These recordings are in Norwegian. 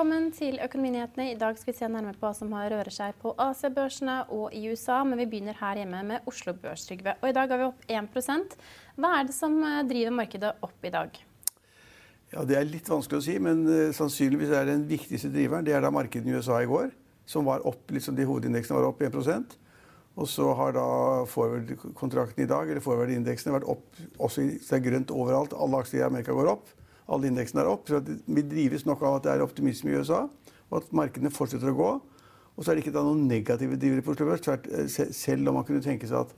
Velkommen til Økonominyhetene. I dag skal vi se nærmere på hva som har rører seg på AC-børsene og i USA, men vi begynner her hjemme med Oslo Børs, Trygve. Og i dag er vi opp 1% Hva er det som eh, driver markedet opp i dag? Ja, Det er litt vanskelig å si, men uh, sannsynligvis er den viktigste driveren det er da markedet i USA i går, som var opp, liksom de hovedindeksene var opp 1% Og så har da forward-kontrakten i dag, eller forward-indeksene, vært opp også det er grønt overalt. Alle aksjer i Amerika går opp alle indeksene er opp. Så vi drives nok av at det er optimisme i USA, og at markedene fortsetter å gå. Og så er det ikke da noen negative drivere på Oslo Børs, selv om man kunne tenke seg at,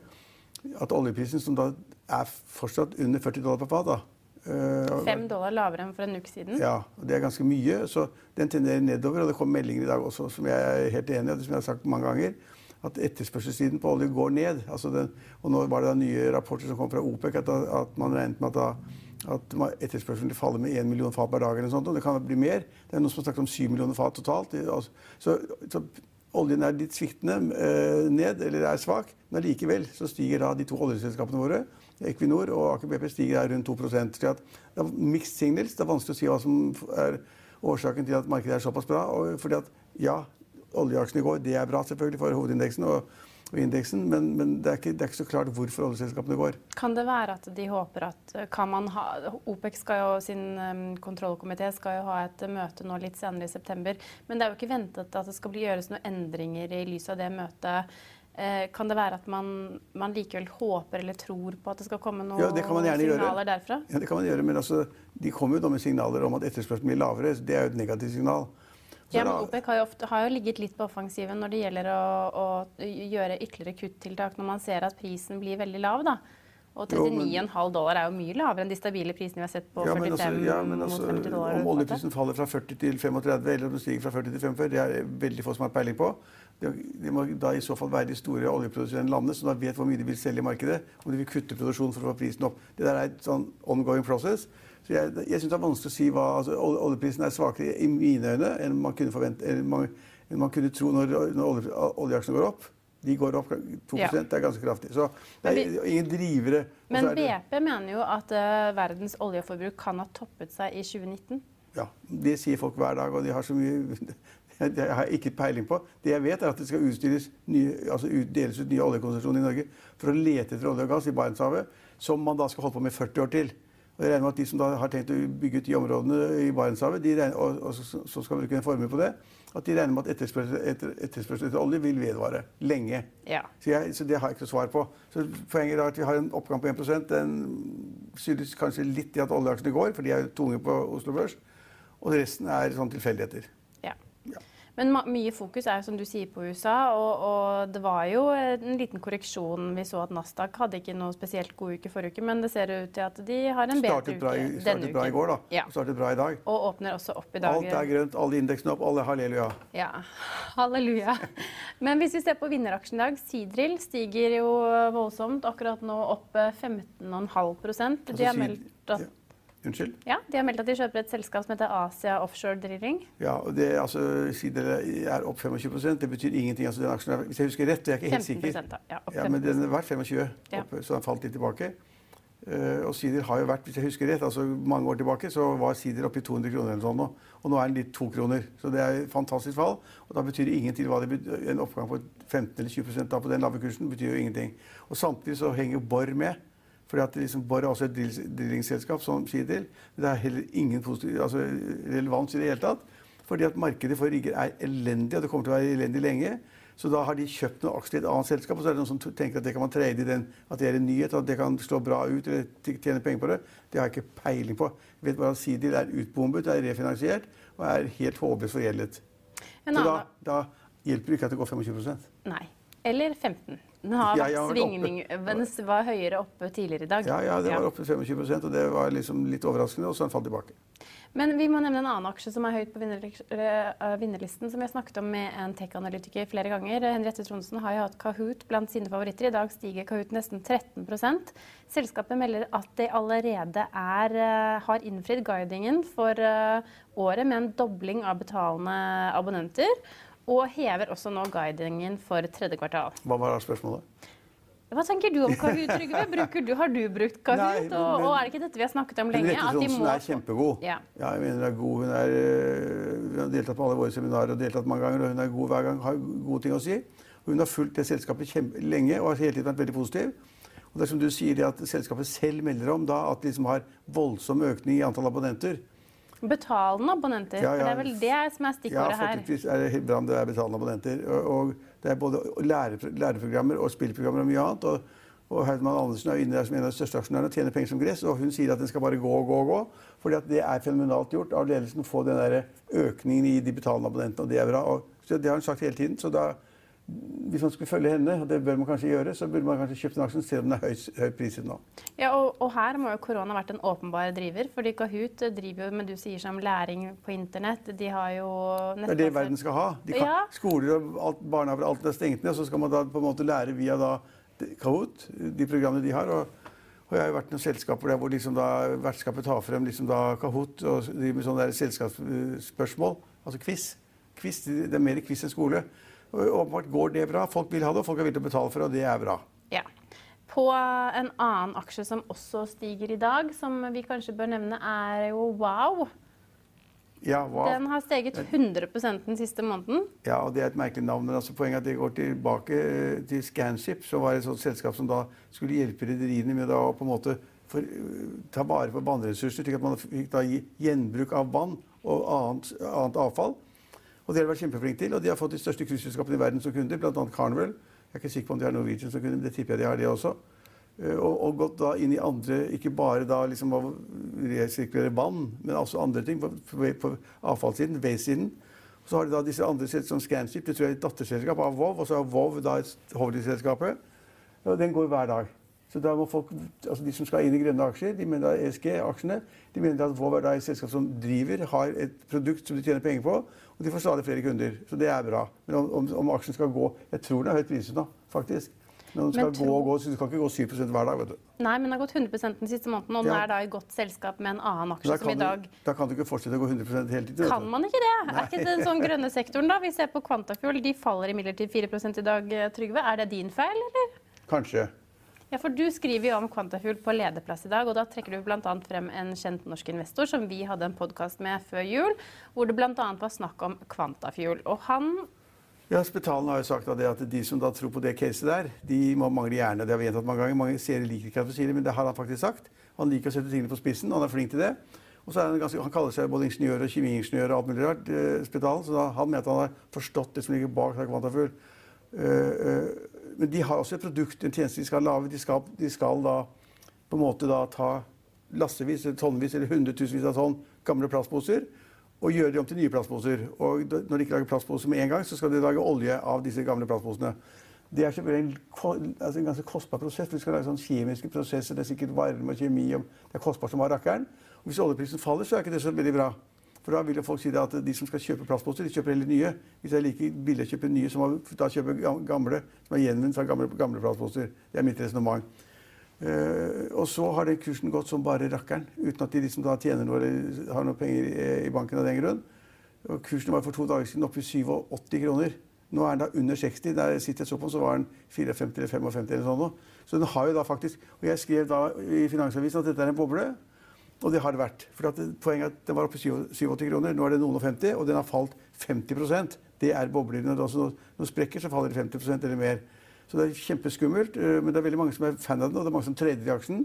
at oljeprisen, som da er fortsatt under 40 dollar per fat da, uh, Fem dollar lavere enn for en uke siden? Ja, og det er ganske mye. Så den tenderer nedover. Og det kom meldinger i dag også som jeg er helt enig i, som jeg har sagt mange ganger, at etterspørselssiden på olje går ned. Altså den, og nå var det da nye rapporter som kom fra OPEC, at, at man regnet med at da at etterspørselen faller med 1 million fat per dag. eller sånt, og Det kan bli mer. Det er noen som har snakket om 7 millioner fat totalt. Altså, så, så, oljen er litt sviktende eh, ned, eller er svak, men likevel så stiger da de to oljeselskapene våre, Equinor og Aker BP, stiger der rundt 2 så Det er mixed signals. Det er vanskelig å si hva som er årsaken til at markedet er såpass bra. Fordi at ja, oljeaksjene går, det er bra selvfølgelig for hovedindeksen. og indeksen, men, men det, er ikke, det, er ikke, så klart hvorfor oljeselskapene går. Kan det være at de håper at kan man ha, OPEC skal jo, sin um, kontrollkomité skal jo ha et møte nå litt senere i september. Men det er jo ikke ventet at det skal bli gjøres noen endringer i lys av det møtet. Eh, kan det være at man, man, likevel håper eller tror på at det skal komme noen ja, signaler gjøre. derfra? Ja, det kan man gjøre, men altså, de kommer jo med signaler om at etterspørselen blir lavere. Det er jo et negativt signal. Men OPEC har jo, ofte, har jo, ligget litt på offensiven når det gjelder å, å gjøre ytterligere kuttiltak når man ser at prisen blir veldig lav. da. Og 39,5 dollar er jo mye lavere enn de stabile prisene vi har sett på ja, 45 altså, ja, altså, mot 50 dollar. Om oljeprisen faller fra 40 til 35, eller om den stiger fra 40 til 45, det er veldig få som har peiling på. Det må da i så fall være de store oljeproduserende landene som da vet hvor mye de vil selge i markedet, om de vil kutte produksjonen for å få prisen opp. Det der er et sånn ongoing process. Så jeg, jeg syns det er vanskelig å si hva altså, Oljeprisen er svakere i mine øyne enn man kunne, forvente, enn man, enn man kunne tro når, når olje, oljeaksjene går opp. De går opp 2 ja. Det er ganske kraftig. Så det er ingen drivere. Men BP mener jo at uh, verdens oljeforbruk kan ha toppet seg i 2019. Ja, det sier folk hver dag, og de har så mye har jeg ikke peiling på. Det jeg vet, er at det skal nye, altså deles ut nye oljekonsesjoner i Norge for å lete etter olje og gass i Barentshavet, som man da skal holde på med 40 år til. Og jeg regner med at De som har tenkt å bygge ut de områdene i Barentshavet, og, og så skal bruke en formue på det, at de regner med at etterspørsel etter, etterspørsel etter olje vil vedvare lenge. Ja. Så, jeg, så, det har jeg ikke noe svar på. Så Poenget er at vi har en oppgang på 1 Den skyldes kanskje litt i at oljeaksjene går, for de er tunge på Oslo Børs. Og resten er sånn tilfeldigheter. Men mye fokus er som du sier på USA, og, og, det var jo en liten korreksjon. Vi så at Nasdaq hadde ikke noe spesielt god uke forrige uke, men det ser ut til at de har en bedre uke denne uken. Startet bra i går, da. Ja. Startet bra i dag. Og åpner også opp i dag. Alt er grønt, alle indeksene opp, alle halleluja. Ja, halleluja. Men hvis vi ser på vinneraksjen i dag, Sidril stiger jo voldsomt. Akkurat nå opp 15,5 altså, De har meldt at Unnskyld? Ja, De har meldt at de kjøper et selskap som heter Asia Offshore Drilling. Ja, og det altså, er opp 25% Det betyr ingenting. Altså, den aksjen er, hvis jeg husker rett, jeg er ikke helt sikker. Da. Ja, ja, men den er verdt 25, opp, ja. så den falt litt tilbake. Uh, og sider har jo vært, hvis jeg husker rett, altså mange år tilbake, så var sider oppe i 200 kroner eller sånn nå. Og nå er den litt to kroner. Så det er et fantastisk fall. Og da betyr det ingenting hva det betyr. En oppgang på 15 eller 20 da på den lave kursen betyr jo ingenting. Og samtidig så henger Borr med. Fordi at liksom Borr er også et drillingsselskap som sier til. Men det er heller ingen positiv, altså relevans i det hele tatt. Fordi at markedet for rigger er elendig, og det kommer til å være elendig lenge. Så da har de kjøpt noen aksjer i et annet selskap, og så er det noen som tenker at det kan man trade i den, at det er en nyhet, at det kan slå bra ut eller tjene penger på det. Det har jeg ikke peiling på. Jeg vet bare at Sidil er utbombet, er refinansiert og er helt håpløst forgjeldet. Så da, da, hjelper det ikke at det går 25 Nei. Eller 15 Den har vært ja, svingning. Den var høyere oppe tidligere i dag. Ja, ja det var oppe 25% og det var liksom litt overraskende, og så den falt tilbake. Men vi må nevne en annen aksje som er høyt på eh, vinnerlisten, som vi har snakket om med en tech-analytiker flere ganger. Henriette Tronsen har jo hatt Kahoot blant sine favoritter. I dag stiger Kahoot nesten 13 Selskapet melder at de allerede er, eh, har innfridd guidingen for eh, året med en dobling av betalende abonnenter. Og hever også nå guidingen for tredje kvartal. Hva var spørsmålet? Hva tenker du om Kahoot, Trygve? Du, har du brukt Kahoot? Nei, og, og, er det ikke dette vi har snakket om lenge? Henriette Trondsen må... er kjempegod. Ja. ja. jeg mener hun er god. Hun, er, øh, hun har deltatt på alle våre seminarer og deltatt mange ganger, og hun er god hver gang. Har gode ting å si. Hun har fulgt det selskapet lenge og har hele tiden vært veldig positiv. Og det er som du sier, det at selskapet selv melder om da, at de liksom har voldsom økning i antall abonnenter. Betalende abonnenter, ja, ja. for det er vel det som er stikkordet her? Ja, faktisk er det bra om det er betalende abonnenter. Og, og det er både læreprogrammer og spillprogrammer og mye annet. Og, og Heidmann Andersen er inne der som en av de største aksjonærene og tjener penger som gress. Og hun sier at den skal bare gå og gå og gå. fordi det er fenomenalt gjort av ledelsen å få den der økningen i de betalende abonnentene. Og det er bra. Og, det har hun sagt hele tiden. så da hvis man skulle følge henne, og det bør man kanskje gjøre, så burde man kanskje kjøpt en aksje selv om den er høy, høy priset nå. Ja, og, og, her må jo korona vært en åpenbar driver. fordi Kahoot driver jo med du sier som læring på internett. De har jo Det er det verden skal ha. Kan, ja. Skoler og alt, barnehager alt er stengt ned, og så skal man da på en måte lære via da Kahoot, de programmene de har. og og jeg har jo vært i noen selskaper der hvor liksom da vertskapet tar frem liksom da Kahoot og driver med sånne der selskapsspørsmål. Altså quiz. quiz. Det er mer quiz enn skole. Åpenbart går det bra. Folk vil ha det, og folk er villige til å betale for det, og det er bra. Ja. På en annen aksje som også stiger i dag, som vi kanskje bør nevne, er jo Wow. Ja, wow. Den har steget 100 den siste måneden. Ja, og det er et merkelig navn. men altså Poenget er at det går tilbake til Scanship, som var et sånt selskap som da skulle hjelpe rederiene med å på en måte for, ta vare på vannressurser, slik at man fikk da gjenbruk av vann og annet, annet avfall. Og det har de vært kjempeflinke til. Og de har fått de største cruiseselskapene i verden som kunder, bl.a. Carnival. Jeg er ikke sikker på om de har Norwegian som kunde, men det tipper jeg de har, det også. Eh, og, og, gått da inn i andre, ikke bare da liksom å resirkulere vann, men også andre ting på, på, på avfallssiden, waste-siden. Så har de da disse andre som Scanship, det tror jeg er et datterselskap av Vov, og så har Vov da et hovedselskapet. Og den går hver dag. Så da må folk, altså De som skal inn i grønne aksjer, de mener da ESG-aksjene, de mener at Vov er da et selskap som driver, har et produkt som de tjener penger på, og de får stadig flere kunder. Så det er bra. Men om, om, om aksjen skal gå Jeg tror den er høyt priset nå, faktisk. Men den skal men, gå og gå, så du kan ikke gå 7% hver dag. vet du. Nei, men den har gått 100% den siste måneden, og den ja. er da i godt selskap med en annen aksje som i dag du, Da kan du ikke fortsette å gå 100% hele tiden. Kan man ikke det? Nei. Er ikke den sånn grønne sektoren, da? Vi ser på Quantafuel, de faller imidlertid 4 i dag, Trygve. Er det din feil, eller? Kanskje. Ja, for Du skriver jo om Quantafuel på lederplass i dag, og da trekker du bl.a. frem en kjent norsk investor som vi hadde en podkast med før jul, hvor det bl.a. var snakk om Quantafuel. Og han ja, Spetalen har jo sagt at de som da tror på det caset der, de må mangle hjerne. Det har vi gjentatt mange ganger. Mange seere liker ikke at vi sier det, men det har han faktisk sagt. Han liker å sette tingene på spissen, og han er flink til det. Og så er Han ganske, han kaller seg både ingeniør og kjemiingeniør og alt mulig rart. Eh, Spetalen, så da, han mener at han har forstått det som ligger bak Quantafuel. Uh, uh, men de har også et produkt, en tjeneste de skal lage. De skal, de skal da på en måte da ta lassevis, tonnevis eller hundretusenvis av tonn gamle plastposer og gjøre de om til nye plastposer. Og når de ikke lager plastposer med en gang, så skal de lage olje av disse gamle plastposene. Det er en, altså en ganske kostbar prosess. for De skal lage sånne kjemiske prosesser. Det er sikkert varme og kjemi. Og det er kostbart som var rakkeren. Og hvis oljeprisen faller, så er ikke det så veldig bra. For da vil jo folk si at de som skal kjøpe plastposer, de kjøper heller nye. Hvis det er like billig å kjøpe nye som å da kjøpe gamle, som er gjenvunnet fra gamle, gamle plastposer. Det er mitt resonnement. Uh, og så har den kursen gått som bare rakkeren, uten at de liksom da tjener noe eller har noe penger i, banken av den grunn. Og kursen var for to dager siden oppe i 87 kroner. Nå er den da under 60. Der sitter jeg så på så var den 54 eller 55 eller sånn noe. Så den har jo da faktisk Og jeg skrev da i Finansavisen at dette er en boble. Og det har det vært. For Poenget er at den var oppe i 87 kroner. Nå er det noen og 50, og den har falt 50% Det er bobler. Når den sprekker, så faller det 50% eller mer. Så det er kjempeskummelt. Eh, men det er veldig mange som er fan av den, og det er mange som trader i aksjen.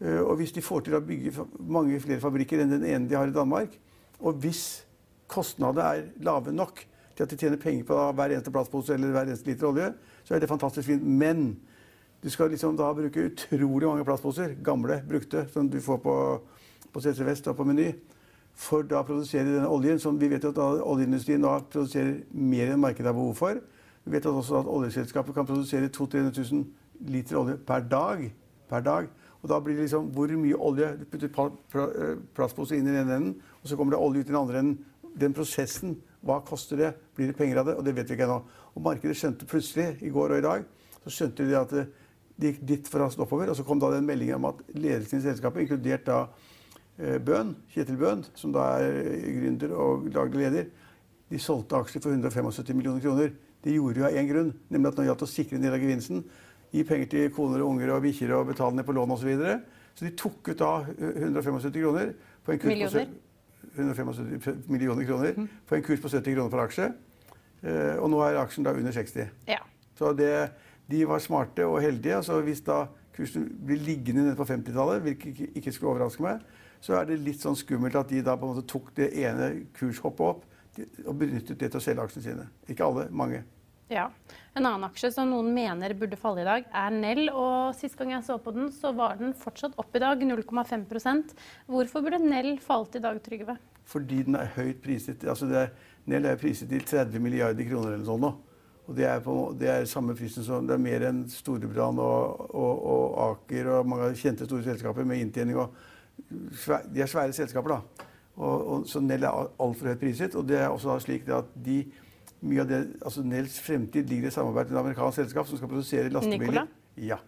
Eh, og hvis de får til å bygge mange flere fabrikker enn den ene de har i Danmark, og hvis kostnadene er lave nok til at de tjener penger på hver eneste plastpose eller hver eneste liter olje, så er det fantastisk fint. Men du skal liksom da bruke utrolig mange plastposer, gamle, brukte, som du får på på CC Vest og på Meny. For da å produsere denne oljen, som vi vet at oljeindustrien da produserer mer enn markedet har behov for. Vi vet også at oljeselskapet kan produsere 200 000 liter olje per dag. per dag. Og da blir det liksom hvor mye olje Du putter eh, plastpose inn i den ene enden, og så kommer det olje ut i den andre enden. Den prosessen, hva koster det? Blir det penger av det? Og det vet vi ikke ennå. Og markedet skjønte plutselig, i går og i dag, så skjønte de at det, gikk dit for raskt oppover. Og så kom da den meldingen om at ledelsen i selskapet, inkludert da Bøhn, Kjetil Bøhn, som da er gründer og daglig leder, de solgte aksjer for 175 millioner kroner. Det gjorde jo av én grunn, nemlig at når det gjaldt å sikre en del av gevinsten, gi penger til koner og unger og bikkjer og betale ned på lån osv. Så, videre. så de tok ut da 175 kroner på en kurs millioner. på 175 millioner kroner mm. på en kurs på 70 kroner per aksje. Eh, og nå er aksjen da under 60. Ja. Så det, de var smarte og heldige. altså Hvis da kursen blir liggende nede på 50-tallet, hvilket ikke skulle overraske meg, så er det litt sånn skummelt at de da på en måte tok det ene kurshoppet opp og benyttet det til å selge aksjene sine. Ikke alle, mange. Ja. En annen aksje som noen mener burde falle i dag, er Nell. Og sist gang jeg så på den, så var den fortsatt opp i dag, 0,5% Hvorfor burde Nell falt i dag, Trygve? Fordi den er høyt priset. Altså er, Nell er priset til 30 milliarder kroner eller sånn nå. Og det er, på, det er samme prisen som Det er mer enn Storebrand og, og, og, Aker og mange kjente store selskaper med inntjening og de er svære selskaper, da. Og, og, så Nell er altfor høyt priset. Og det er også slik at de mye av det, altså Nells fremtid ligger i samarbeid med et amerikansk selskap som skal produsere lastebiler. Ja,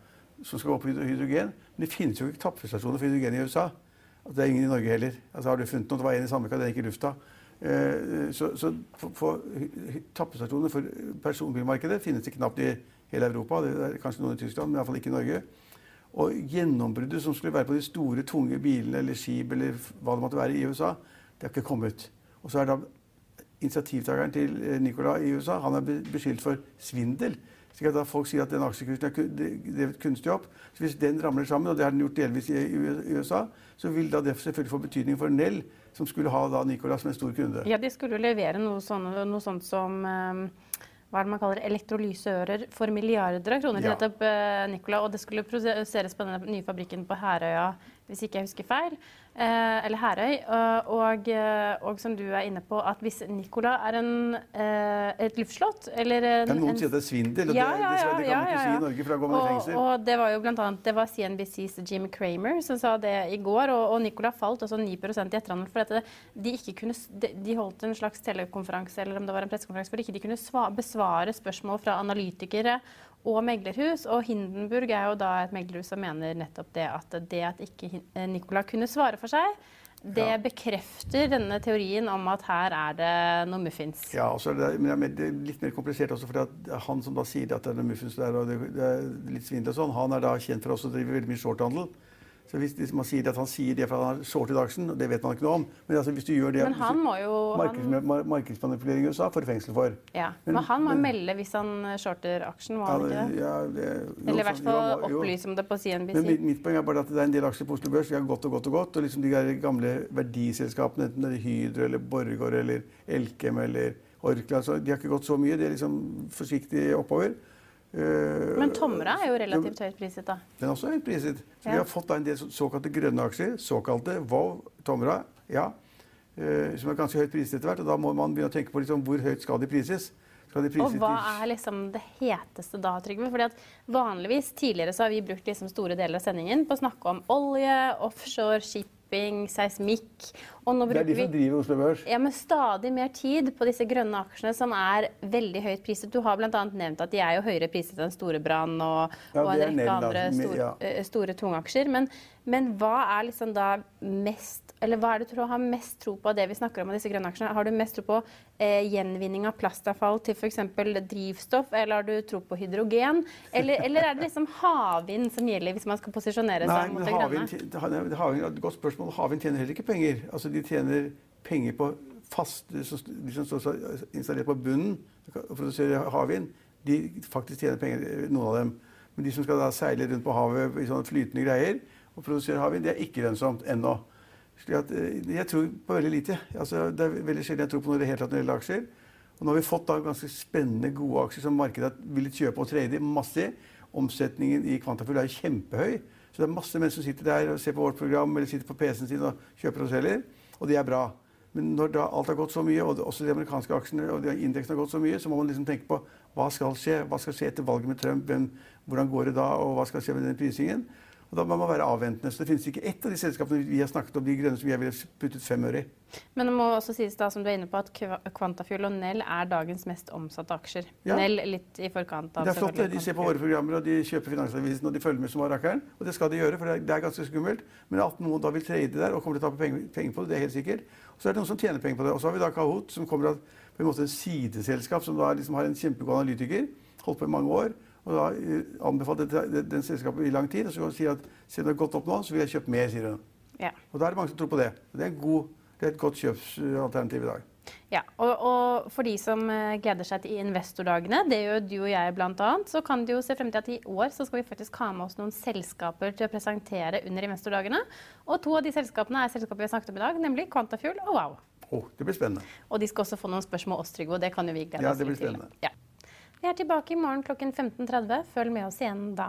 som skal gå på hydrogen. Men det finnes jo ikke tappestasjoner for hydrogen i USA. Altså, det er ingen i Norge heller. Altså, har du funnet noe? Det var en i Sandvika, den gikk i lufta. Eh, så, så for, tappestasjoner for personbilmarkedet finnes det knapt i hele Europa. Det er kanskje noen i Tyskland, men iallfall ikke i Norge. Og gjennombruddet som skulle være på de store, tunge bilene eller skip eller hva det måtte være i USA, det har ikke kommet. Og så er da initiativtakeren til eh, Nicola i USA han er beskyldt for svindel. slik at Folk sier at den aksjekursen er drevet kunstig opp. Så Hvis den ramler sammen, og det har den gjort delvis i USA, så vil da det selvfølgelig få betydning for Nell, som skulle ha da Nicola som en stor kunde. Ja, de skulle levere noe, sånt, noe sånt som um hva er det man kaller elektrolyseører for milliarder av kroner til ja. nettopp uh, Nicola. Og det skulle produseres på den nye fabrikken på Herøya, hvis ikke jeg husker feil. Eh, eller Herøy. Eh, og, eh, og, som du er inne på, at hvis Nicola er en, et luftslott eller en, Kan noen si at det er svindel? og ja, ja, ja, det, det, kan man ikke si i Norge, for da går man i fengsel. Og det var jo blant annet, det var CNBCs Jim Cramer som sa det i går. Og, og Nicola falt også 9 i etterhandel fordi de, ikke kunne, de holdt en slags telekonferanse eller om det var en pressekonferanse hvor de ikke kunne besvare spørsmål fra analytikere og meglerhus. Og Hindenburg er jo da et meglerhus som mener nettopp det at det at ikke Nicola kunne svare for seg, det ja. bekrefter denne teorien om at her er det noe muffins. Ja, det, men det er litt mer komplisert også, for han som da sier at det er noe muffins der, og det, det er litt svindel og sånn, han er da kjent for også å drive veldig mye shorthandel. Så hvis, man sier at han sier det for han har shortet aksjen, det vet man ikke noe om Men altså, hvis du gjør det Men han må jo markeds, mar Markedsmanipulering i USA får du fengsel for. Ja, men, men han må men, melde hvis han shorter aksjen, må han ikke det? Ja, det Eller i hvert fall opplyse om det på CNBC. Men mitt, mitt, poeng er bare at det er en del aksjer på Oslo Børs vi har gått og gått og gått. Og liksom de gamle verdiselskapene, enten det er Hydro eller Borregaard eller Elkem eller Orkla, så de har ikke gått så mye. De er liksom forsiktig oppover. Uh, Men Tomra er jo relativt høyt priset, da? Den er også høyt priset. Så ja. Vi har fått en del såkalte grønne aksjer. Såkalte Vov, Tomra, ja. Uh, som er ganske høyt priset etter hvert. Og da må man begynne å tenke på liksom, hvor høyt. Skal de prises og hva er liksom det heteste da, Trygve? Fordi at Vanligvis tidligere så har vi brukt liksom store deler av sendingen på å snakke om olje, offshore, skip shipping, seismikk. Det er de som driver Oslo Børs? Ja, men stadig mer tid på disse grønne aksjene som er veldig høyt priset. Du har bl.a. nevnt at de er jo høyere priset enn Storebrand og, ja, og en rekke andre store, ja. Eh, store tungaksjer. Men, men hva er liksom da mest eller hva er det du tror har mest tro på av det vi snakker om av disse grønne aksjene? Har du mest tro på eh, gjenvinning av plastavfall til f.eks. drivstoff, eller har du tro på hydrogen? Eller, eller er det liksom havvind som gjelder hvis man skal posisjonere seg Nei, mot det havvind, grønne? havvind, et godt spørsmål. Havvind tjener heller ikke penger. Altså, de tjener penger på fast, De som står installert på bunnen og produserer havvind, de faktisk tjener penger, noen av dem. Men de som skal da seile rundt på havet i sånne flytende greier og produsere havvind, det er ikke lønnsomt ennå. Eh, jeg tror på veldig lite. Altså, det er veldig sjelden jeg tror på noe i det hele tatt når det gjelder aksjer. Og nå har vi fått da ganske spennende, gode aksjer som markedet villet kjøpe og trade i masse. Omsetningen i Kvantafjord er kjempehøy. Så det er masse mennesker som sitter der og ser på vårt program eller sitter på PC-en sin og kjøper og selger. Og det er bra. Men når da alt har gått så mye, og også de amerikanske aksjene og de indeksene har gått så mye, så må man liksom tenke på hva skal skje? Hva skal skje etter valget med Trump? Hvordan går det da? Og hva skal skje med den prisingen? Og da må man være avventende. Så det finnes ikke ett av de selskapene vi har snakket om, de grønne, som jeg ville puttet fem øre i. Men det må også sies da, som du er inne på, at Quantafuel og Nell er dagens mest omsatte aksjer. Ja. Nell litt i forkant av Det er flott. De ser på våre programmer, og de kjøper Finansavisen, og de følger med som rakkeren. Og det skal de gjøre, for det er, ganske skummelt. Men at noen da vil trade der og kommer til å tape penger på det, det er helt sikkert. Og så er det noen som tjener penger på det. Og så har vi da Kahoot, som kommer av på en måte en sideselskap, som da liksom har en kjempegod analytiker, holdt på i mange år. Og da eh, anbefalte det, den selskapet i lang tid. Og så sier at siden det har gått opp nå, så vil jeg kjøpe mer, sier hun. Ja. Og da er det mange som tror på det. Det er, god, det er et godt kjøpsalternativ i dag. Ja, og, og for de som eh, gleder seg til investordagene, det gjør du og jeg bl.a., så kan de jo se frem til at i år så skal vi faktisk ha med oss noen selskaper til å presentere under investordagene. Og to av de selskapene er selskapet vi har snakket om i dag, nemlig Quantafuel og Wow. Å, det blir spennende. Og de skal også få noen spørsmål oss, Trygve, og det kan jo vi glede oss Ja, oss det blir til. spennende. Ja. Vi er tilbake i morgen klokken 15.30. Følg med oss igjen da.